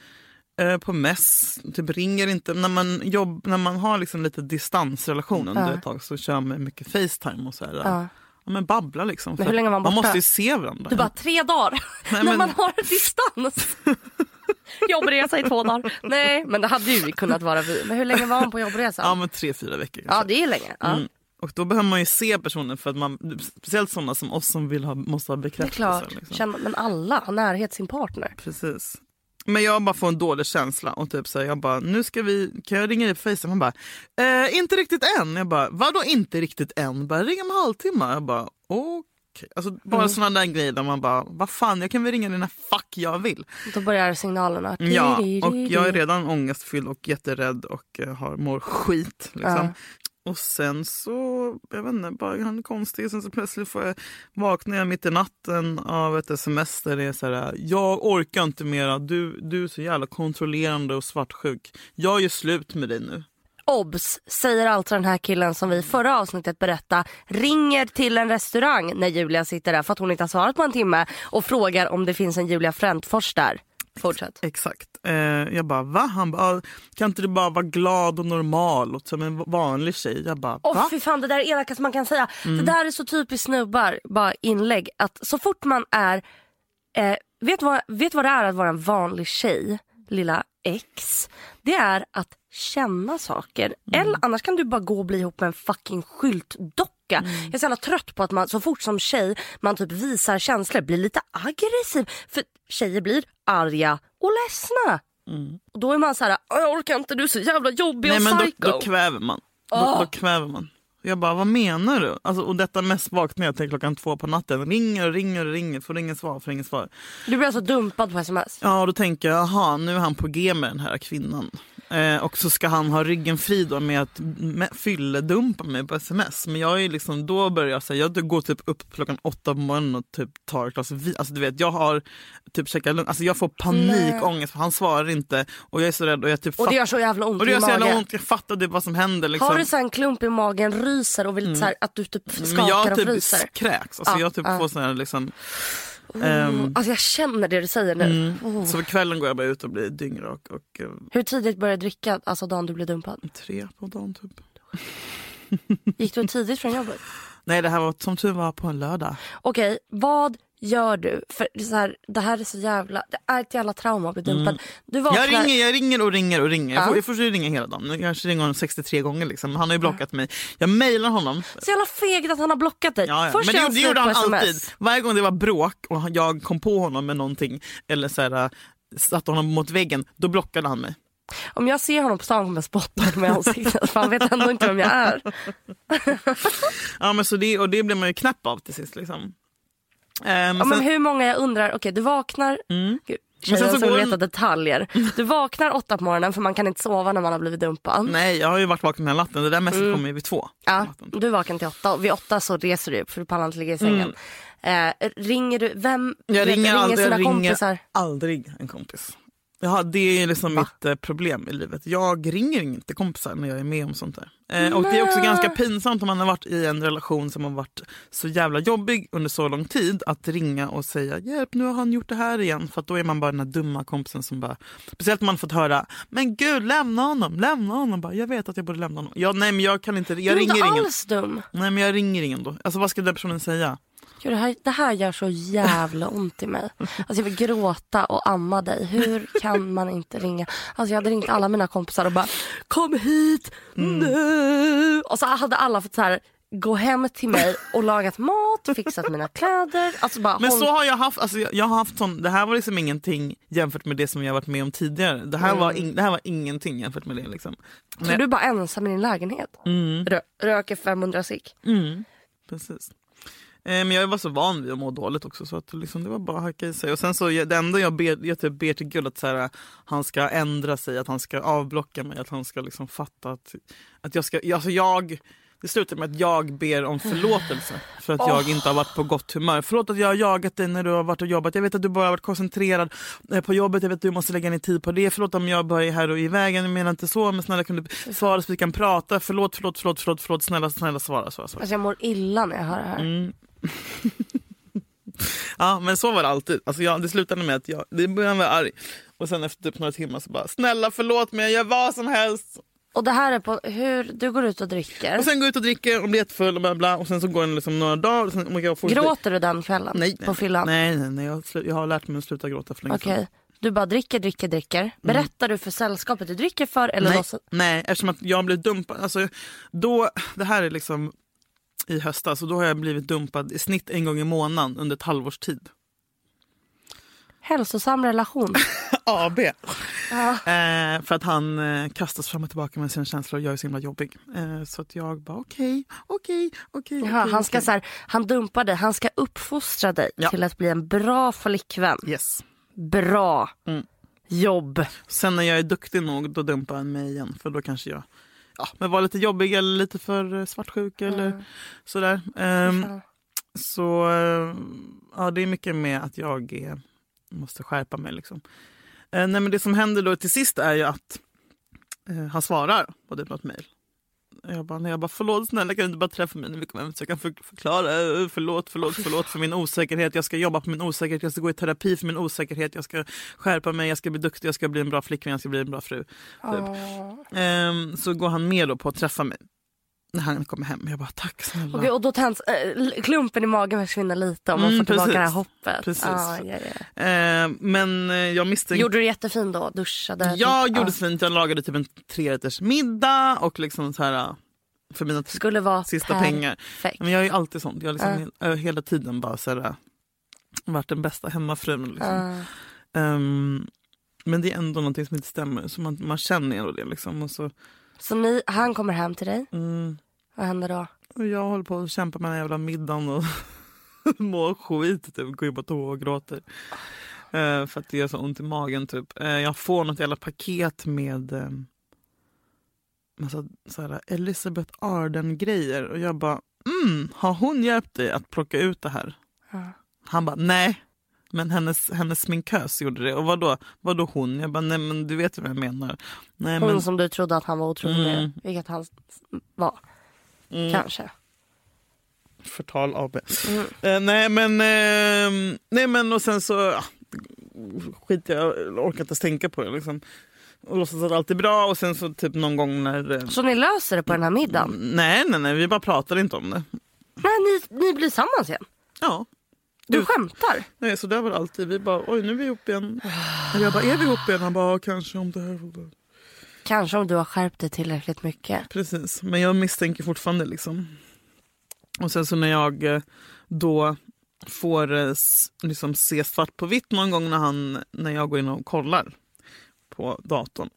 eh, på mess, typ ringer inte. När man, jobb, när man har liksom lite distansrelation under Ja. ett tag så kör man mycket Facetime och så här. Ja. Ja, men babbla liksom. Men man borta? måste ju se varandra. Du bara tre dagar Nej, när men- man har distans. jobbresa i två dagar. Nej men det hade ju kunnat vara vi. Men hur länge var han på jobbresa? Ja men tre, fyra veckor. Ja det är länge. Ja. Mm. Och då behöver man ju se personen för att man, speciellt sådana som oss som vill ha, måste ha bekräftelse. Liksom. Känner, men alla har närhet sin partner. Precis. Men jag bara får en dålig känsla och typ så här, jag bara, nu ska vi, kan jag ringa dig på Facetime? Han bara, eh, inte riktigt än. Jag bara, vadå inte riktigt än? Bara, ring om en halvtimme. Jag bara, okej. Alltså bara Mm. sådana där grejer där man bara, vad fan jag kan väl ringa dig när fuck jag vill. Då börjar signalerna. Ja, och jag är redan ångestfylld och jätterädd och eh, har, mår skit. Liksom. Ja. Och sen så, jag vet inte, bara han är konstig. Sen så plötsligt får jag, vaknar jag mitt i natten av ett sms där det är så här, jag orkar inte mera, du, du är så jävla kontrollerande och svartsjuk. Jag gör slut med dig nu. Obs, säger alltså den här killen som vi i förra avsnittet berättade ringer till en restaurang när Julia sitter där för att hon inte har svarat på en timme och frågar om det finns en Julia Frändfors där. Fortsätt. Exakt. Eh, jag bara, va? Han bara, "Ah, kan inte du bara vara glad och normal och som en vanlig tjej? Jag bara, Åh va? fy fan det där är elakaste man kan säga. Mm. Det där är så typiskt snubbar, bara inlägg. Att så fort man är, eh, vet, vad, vet vad det är att vara en vanlig tjej, lilla ex? Det är att känna saker. Mm. Eller annars kan du bara gå och bli ihop med en fucking skyltdocka. Mm. Jag är så jävla trött på att man så fort som tjej man typ visar känslor blir lite aggressiv. För tjejer blir arga och ledsna. Och då är man så här, "Åh, jag orkar inte, du är så jävla jobbig Nej och men psycho. då, då kväver man. Då, Åh. då kväver man. Jag bara, vad menar du? Alltså, och detta mest vaknar jag till klockan två på natten. Ringer och ringer och ringer, får inget svar, får inget svar. Du blir alltså dumpad på sms? Ja, då tänker jag, jaha, nu är han på G med den här kvinnan. Eh, och så ska han ha ryggen fri då med att fylledumpa mig på sms. Men jag är liksom, då börjar jag säga, jag går typ upp klockan åtta på morgonen och typ tar ett glas vin. Alltså du vet, jag har typ käkat lunch. Alltså jag får panikångest för han svarar inte och jag är så rädd och jag typ Och det gör så jävla ont och det i gör så jävla magen. ont, jag fattar typ vad som händer. Liksom. Har du så en klump i magen, ryser och vill så här, att du typ skakar Men jag och typ fryser? kräks. Alltså Ja, jag typ ja. får sån här liksom... Mm. ehm, Alltså jag känner det du säger nu. Oh. Så på kvällen går jag bara ut och blir dyngrak och eh, Hur tidigt började du dricka, alltså dagen du blev dumpad? tre på dagen typ. Gick du tidigt från jobbet? Nej det här var som tur var på en lördag. Okej, vad gör du? För det, är så här, det här är så jävla, det är ett jävla trauma att bli dumpad. Du vaknar, Mm. Jag ringer, jag ringer och ringer och ringer. Jag, Ja. får, jag får ringa hela dagen. Jag kanske ringer honom 63 gånger. Liksom. Han har ju blockat mig. Jag mejlar honom. så jävla fegt att han har blockat dig. Ja, ja. Först Men det, det gjorde han sms. alltid. Varje gång det var bråk och jag kom på honom med någonting eller så här, satte honom mot väggen, då blockade han mig. Om jag ser honom på stan kommer jag spotta honom i ansiktet för han vet ändå inte vem jag är. Ja, men så det, och det blev man ju knäpp av till sist. Liksom. Men Ja, men hur många jag undrar, okej du vaknar, Gud, Men sen så som går veta detaljer. Du vaknar åtta på morgonen för man kan inte sova när man har blivit dumpad. Nej, jag har ju varit vaken hela natten. Det där mest Mm. kommer ju vid två. Ja, du är vaken till åtta och vid åtta så reser du upp för du pallar inte ligga i sängen. Eh, ringer du, vem Jag vet, ringer, aldrig, sina jag ringer kompisar? aldrig en kompis. Ja, det är liksom mitt eh, problem i livet. Jag ringer inte kompisar när jag är med om sånt där. Eh, och det är också ganska pinsamt om man har varit i en relation som har varit så jävla jobbig under så lång tid att ringa och säga hjälp nu har han gjort det här igen. För att då är man bara den här dumma kompisen som bara, speciellt om man fått höra men gud lämna honom, lämna honom. Bara, jag vet att jag borde lämna honom. Ja, nej men jag kan inte, Du jag är inte ringer ingen. alls dum. Nej men jag ringer ingen då. Alltså vad ska den personen säga? Det, här, det här gör så jävla ont i mig. Alltså jag vill gråta och amma dig. Hur kan man inte ringa? Alltså jag hade ringt alla mina kompisar och bara kom hit Mm. nu. Och så hade alla fått så här gå hem till mig och lagat mat, fixat mina kläder. Alltså bara Men håll- så har jag haft, alltså jag, jag har haft sån, det här var liksom ingenting jämfört med det som jag varit med om tidigare. Det här, var, in, det här var ingenting jämfört med det. Liksom. Så du är bara ensam i din lägenhet. Mm. Rö- röker 500 sick. Precis. Eh, Men jag var så van vid att må dåligt också så att liksom, det var bara att hacka i sig. Och sen så, det enda jag ber, jag typ ber till Gud att så här, han ska ändra sig, att han ska avblocka mig, att han ska liksom fatta att, att jag ska, alltså jag det slutar med att jag ber om förlåtelse för att jag inte har varit på gott humör. Förlåt att jag har jagat dig när du har varit och jobbat. Jag vet att du bara har varit koncentrerad eh, på jobbet. Jag vet att du måste lägga ner tid på det. Förlåt om jag bara är här och i vägen. Jag menar inte så. Men snälla kan du svara så vi kan prata. Förlåt, förlåt, förlåt, förlåt, förlåt. Snälla, snälla svara. svara, svara. Alltså jag mår illa när jag hör det här. Mm. Ja men så var det alltid. Alltså jag, det slutade med att jag det började med arg. Och sen efter typ några timmar så bara snälla förlåt mig jag gör vad som helst. Och det här är på hur du går ut och dricker. Och sen går jag ut och dricker och blir jättefull och bla bla. Och sen så går det liksom några dagar. Och sen, och jag får Gråter du den kvällen Nej, på fyllan? nej, nej, nej jag, jag har lärt mig att sluta gråta för länge Okej. sedan. Du bara dricker, dricker, dricker. Berättar du för sällskapet du dricker för eller Nej, låtsas- nej, eftersom att jag blev dumpad. Alltså, då, det här är liksom i höstas och då har jag blivit dumpad i snitt en gång i månaden under ett halvårs tid. Hälsosam relation. AB. Eh, för att han eh, kastas fram och tillbaka med sina känslor och jag är så himla jobbig. Eh, så att jag bara okej, okej, okej. Han ska så här, han dumpar dig, han ska uppfostra dig Ja. till att bli en bra flickvän. Yes. Bra Mm. jobb. Sen när jag är duktig nog då dumpar han mig igen för då kanske jag ja, men var lite jobbig eller lite för eh, svartsjuk eller sådär. Ehm, Ja. Så eh, ja, det är mycket med att jag är, måste skärpa mig. Liksom. Eh, nej, men det som händer då till sist är ju att eh, han svarar på typ något mejl. Jag bara, nej, jag bara, förlåt snälla kan du inte bara träffa mig när vi kommer hem så jag kan för, förklara. eh, Förlåt, förlåt, förlåt för min osäkerhet. Jag ska jobba på min osäkerhet, jag ska gå i terapi för min osäkerhet. Jag ska skärpa mig, jag ska bli duktig, jag ska bli en bra flickvän, jag ska bli en bra fru. Typ. Ehm, så går han med då på att träffa mig när han kommer hem. Jag bara, tack snälla. Okej, och då tänds äh, klumpen i magen försvinner lite om man Mm, får tillbaka precis. det här hoppet. Precis. Ah, ja, ja. Eh, men eh, jag misstänkte... Gjorde du jättefin då? Duschade? Jag typ? gjorde så fint. Jag lagade typ en trerätters middag och liksom så här eh, för mina Skulle vara sista pengar. perfekt. Men jag är ju alltid sånt. Jag har liksom har hela tiden bara så här, varit den bästa hemmafrun. Liksom. Ah. Ehm, men det är ändå någonting som inte stämmer. Så man, man känner ändå det. Liksom. Och så, Så ni, han kommer hem till dig. mm, Vad händer då? Och jag håller på att kämpa med den här jävla middagen och mår skit. Typ. Går in på toa och gråter. Eh, för att det gör så ont i magen. Typ. Eh, jag får något jävla paket med eh, massa så här, Elizabeth Arden-grejer. Och jag bara, mm, har hon hjälpt dig att plocka ut det här? Ja. Han bara, nej. Men hennes, hennes sminkös gjorde det. Och vadå, vadå hon? Jag bara, nej men du vet vad jag menar. Nej, Hon men, som du trodde att han var otrogen Mm. med. Vilket han var. Mm. Kanske. Förtal AB. Mm. Eh, nej men, eh, nej men och sen så ja, skit jag jag orkar inte ens tänka på det liksom. Och låtsas att allt är bra och sen så typ någon gång när... Eh, Så ni löser det på den här middagen? nej nej nej vi bara pratar inte om det. Nej, ni, ni blir tillsammans igen? Ja. Du skämtar? Nej så där var det alltid. Vi bara oj nu är vi ihop igen. Eller jag bara är vi ihop igen? Han bara "Ja, kanske om det här. Kanske om du har skärpt dig tillräckligt mycket. Precis, men jag misstänker fortfarande liksom. Och sen så när jag eh, då får eh, liksom se svart på vitt någon gång när, han, när jag går in och kollar på datorn.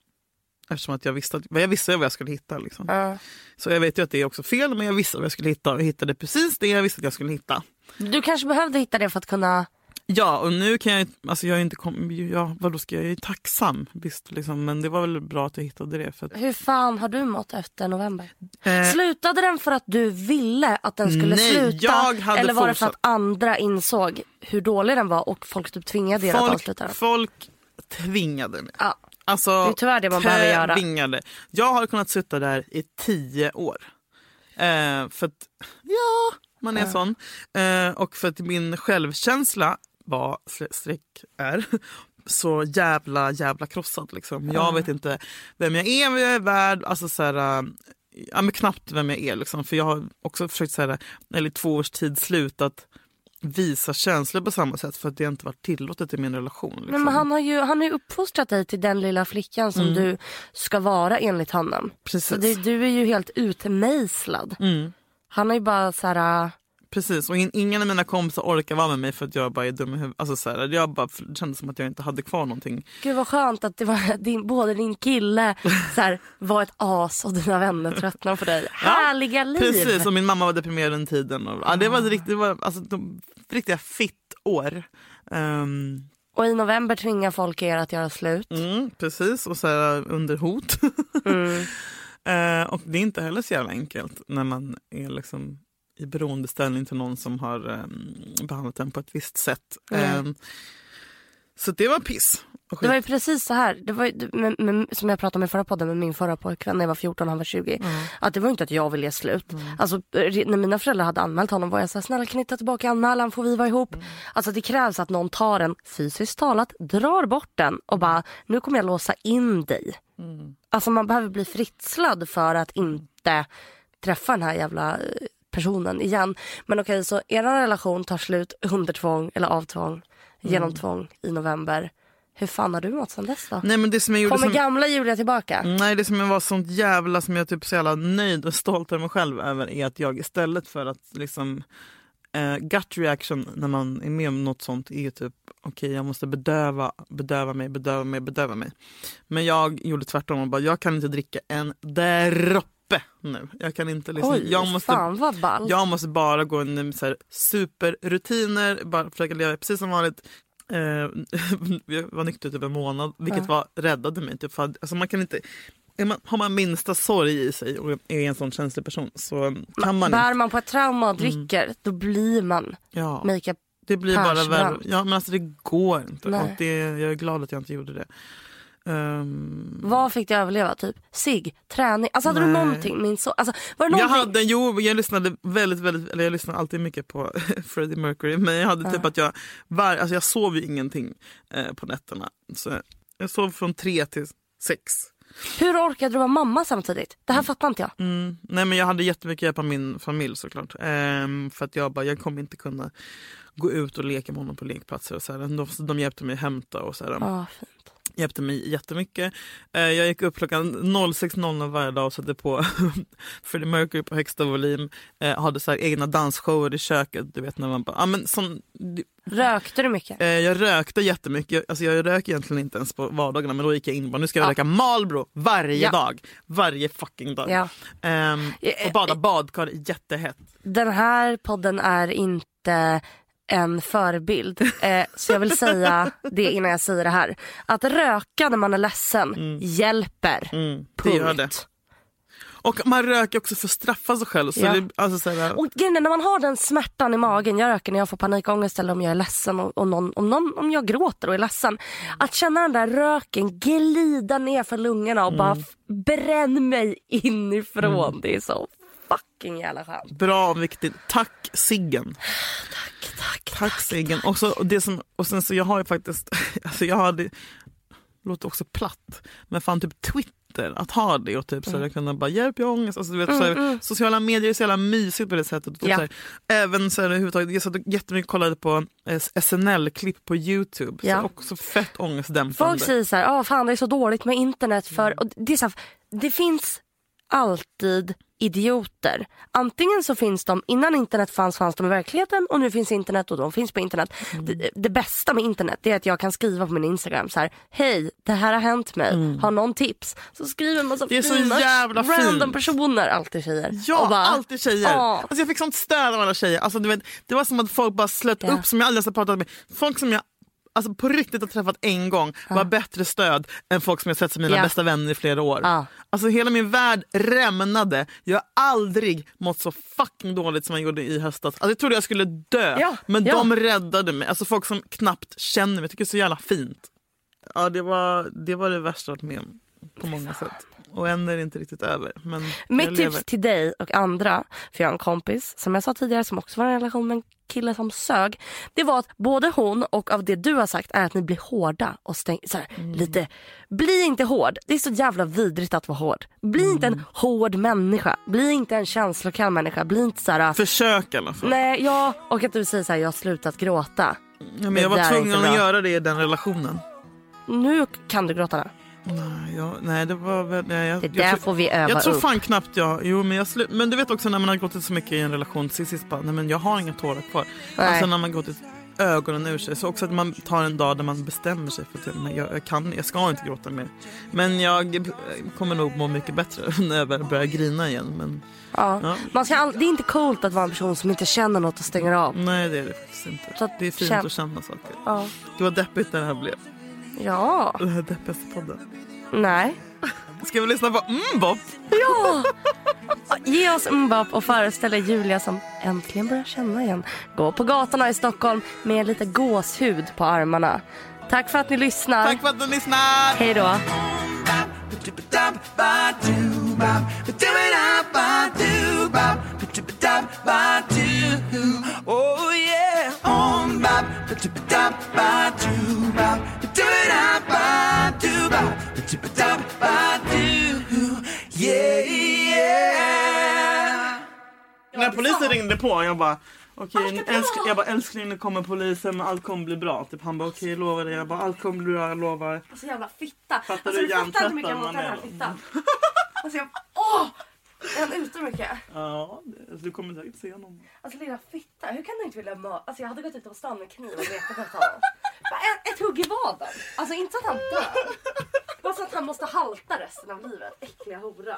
Eftersom att jag visste, att, jag visste vad jag skulle hitta. Liksom. Ja. Så jag vet ju att det är också fel men jag visste vad jag skulle hitta och hittade precis det jag visste att jag skulle hitta. Du kanske behövde hitta det för att kunna... Ja och nu kan jag alltså jag är inte kom, ja, vadå ska jag, jag är tacksam visst liksom, men det var väl bra att jag hittade det. För att, Hur fan har du mått efter november? eh, Slutade den för att du ville att den skulle Nej, sluta? eller var det för att andra insåg hur dålig den var och folk typ tvingade er att folk, avsluta den? folk tvingade mig. Ja. Alltså, Det är tyvärr det man behöver göra. tvingade. Jag har kunnat sitta där i tio år. Eh, för att, ja, man är sån. Eh, och för att min självkänsla var, streck är, så jävla jävla krossad. Liksom. Jag vet inte vem jag är, vad jag är värd. Alltså, så här, eh, ja, men knappt vem jag är. Liksom. För jag har också försökt, så här, eller två års tid slutat visa känslor på samma sätt för att det inte varit tillåtet i min relation. Liksom. Nej, men han har ju han har ju uppfostrat dig till den lilla flickan som du ska vara enligt honom. Precis. Så det, du är ju helt utmejslad. Mm. Han har ju bara så här... äh, Precis, och in, ingen av mina kompisar orkar vara med mig för att jag bara är dum i huvudet. Alltså, så här, jag bara, det kändes som att jag inte hade kvar någonting. Gud vad skönt att det var din, både din kille så här, var ett as och dina vänner tröttnade på dig. Härliga liv! Precis, och min mamma var deprimerad den tiden. Och, ja, det var, riktigt, det var alltså, de, riktiga fitt-år. Ehm, Och i november tvingar folk er att göra slut. mm, precis, och så här, under hot. Mm. Eh, och det är inte heller så jävla enkelt när man är liksom i beroendeställning till någon som har um, behandlat en på ett visst sätt. Mm. Ehm, så det var piss. Det var ju precis så här, det var ju, med, med, som jag pratade om i förra podden med min förra pojkvän när jag var 14 och han var 20. Att det var inte att jag ville ge slut. Alltså, re- när mina föräldrar hade anmält honom var jag så här, snälla kan ni ta tillbaka anmälan, får vi vara ihop? Alltså det krävs att någon tar den, fysiskt talat, drar bort den och bara, nu kommer jag låsa in dig. Alltså man behöver bli fritslad för att inte träffa den här jävla eh, personen igen. Men okej, så er relation tar slut under tvång eller av tvång, genom tvång i november. Hur fan har du mått sen dess då? Nej, men det som jag gjorde Kommer som... gamla Julia tillbaka? Nej, det som jag var sånt jävla som jag typ så jävla nöjd och stolt över mig själv över är att jag istället för att liksom eh, gut reaction när man är med om något sånt är typ okej jag måste bedöva, bedöva mig, bedöva mig, bedöva mig. Men jag gjorde tvärtom och bara jag kan inte dricka en droppe nu. Jag kan inte liksom, Oj, jag måste fan vad ball. jag måste bara gå in i superrutiner, bara försöka leva precis som vanligt. Eh, jag var nykter typ en månad, vilket var, räddade mig. Typ, för, alltså man kan inte, man, har man minsta sorg i sig och är en sån känslig person så kan man Bär inte. man på ett trauma och dricker, då blir man Ja, makeup. det blir bara värre. Ja, men alltså det går inte. Nej. Och det, jag är glad att jag inte gjorde det. Ehm, Vad fick dig överleva? Typ sig, träning. Alltså hade du Nej. någonting? Min så, alltså, var det Jag någonting? hade, jo, jag lyssnade väldigt, väldigt, eller jag lyssnade alltid mycket på Freddie Mercury. Men jag hade typ att jag, var, alltså jag sov ju ingenting eh, på nätterna. Så jag sov från tre till sex. Hur orkade du vara mamma samtidigt? Det här fattar inte jag. Mm. Nej men jag hade jättemycket hjälp av min familj såklart. Ehm, för att jag bara, jag kommer inte kunna gå ut och leka med honom på lekplatser och så här. De, de hjälpte mig hämta och så här. Ja, fint. Hjälpte mig jättemycket. Eh, jag gick upp klockan 06.00 varje dag och satte på Freddie Mercury på högsta volym. Eh, hade så egna dansshower i köket. Du vet när man bara, ah, men sån, Rökte du mycket? eh, jag rökte jättemycket. Alltså jag röker egentligen inte ens på vardagarna men då gick jag in och bara, nu ska jag Ja. röka Marlboro varje Ja. dag. Varje fucking dag. Ja. Ehm, och bada badkar jättehett. Den här podden är inte en förebild. Eh, så jag vill säga det innan jag säger det här. Att röka när man är ledsen hjälper. Mm, Punkt. gör det. Och man röker också för att straffa sig själv. Så Ja. det, alltså så här, Och grejen när man har den smärtan i magen, jag röker när jag får panikångest eller om jag är ledsen och, och någon, om, någon, om jag gråter och är ledsen. Att känna den där röken glida ner för lungorna och bara f- bränn mig inifrån. Det är så fucking jävla skönt. Bra viktigt. Tack Siggen. Tack, tack. Tack Siggen. Och, så, och, det som, och sen så jag har ju faktiskt, alltså jag hade, låter också platt, men fan typ Twitter, att ha det och typ så Mm. jag kunna bara hjälp jag har ångest. Alltså, du vet, så här, Sociala medier är så jävla mysigt på det sättet. Typ, Ja. så här, även så här, överhuvudtaget, jag satt och jättemycket kollade på eh, SNL-klipp på Youtube. Ja. Så också fett ångestdämpande. Folk säger så här, ah, fan det är så dåligt med internet för... Och det, är så här, det finns alltid idioter. Antingen så finns de, innan internet fanns fanns de i verkligheten och nu finns internet och de finns på internet. Mm. Det, det bästa med internet är att jag kan skriva på min Instagram så här, hej det här har hänt mig, har någon tips? Så skriver en massa Mm. Det är så fina, jävla random fint. personer, alltid tjejer. Ja, bara, alltid tjejer. "Ah." Alltså jag fick sånt stöd av alla tjejer. Alltså du vet, det var som att folk bara slöt Ja. upp som jag aldrig har pratat med. Folk som jag alltså på riktigt har träffat en gång var bättre stöd än folk som jag sett som mina Ja. bästa vänner i flera år. Ja. Alltså hela min värld rämnade. Jag har aldrig mått så fucking dåligt som jag gjorde i höstas. Alltså jag trodde jag skulle dö. Ja, Men ja. de räddade mig. Alltså folk som knappt känner mig. Jag tycker det är så jävla fint. Ja, det var det, var det värsta jag varit med om på många sätt. Och än är det inte riktigt över. Men Mitt tips till dig och andra, för jag har en kompis som jag sa tidigare som också var i en relation med en kille som sög. Det var att både hon och av det du har sagt är att ni blir hårda och stäng, så här, Mm. lite. Bli inte hård. Det är så jävla vidrigt att vara hård. Bli inte Mm. en hård människa. Bli inte en känslokall människa. Bli inte så här. Försök i alla fall. Nej, jag, och att du säger så här, jag har slutat gråta. Ja, men Det jag var där tvungen inte att göra det i den relationen. Nu kan du gråta. nu. Nej, jag, nej det var väl... Nej, jag, Det jag där tror- får vi öva Jag tror upp. fan knappt jag... Jo, men, jag slu, men du vet också när man har gått så mycket i en relation till sist bara, nej men jag har inga tårar kvar. Nej. Alltså när man gått ögonen ur sig. Så också att man tar en dag där man bestämmer sig för att nej, jag, jag, kan, jag ska inte gråta mer. Men jag kommer nog må mycket bättre när jag börjar grina igen. Men Ja. Ja. Man ska all, det är inte coolt att vara en person som inte känner något och stänger av. nej det är det faktiskt inte. Så att Det är fint känn- att känna saker. Ja. Det var deppigt när det här blev. Ja. Den här deppigaste podden. Nej. Ska vi lyssna på Mbop? Ja! Ge oss Mbap och föreställ er Julia som äntligen börjar känna igen. Gå på gatorna i Stockholm med lite gåshud på armarna. Tack för att ni lyssnar. Tack för att du lyssnar! Hej då. När polisen ringde på, jag bara Okej, älsk, jag bara älskling nu kommer polisen men allt kommer bli bra. Typ, han bara okej jag lovar dig. Jag bara allt kommer bli bra, jag lovar. Alltså jävla fitta. Fattar alltså, du fattar inte mycket jag hatar den här fittan. Alltså jag, åh! Han ute mycket? Ja, det- du kommer säkert se honom. Alltså lilla fitta, hur kan du inte vilja mörda? Alltså jag hade gått ut på stan med kniv och vetat efter honom. Ett, ett hugg i vaden. Alltså inte så att han dör. Bara så att han måste halta resten av livet. Äckliga hora.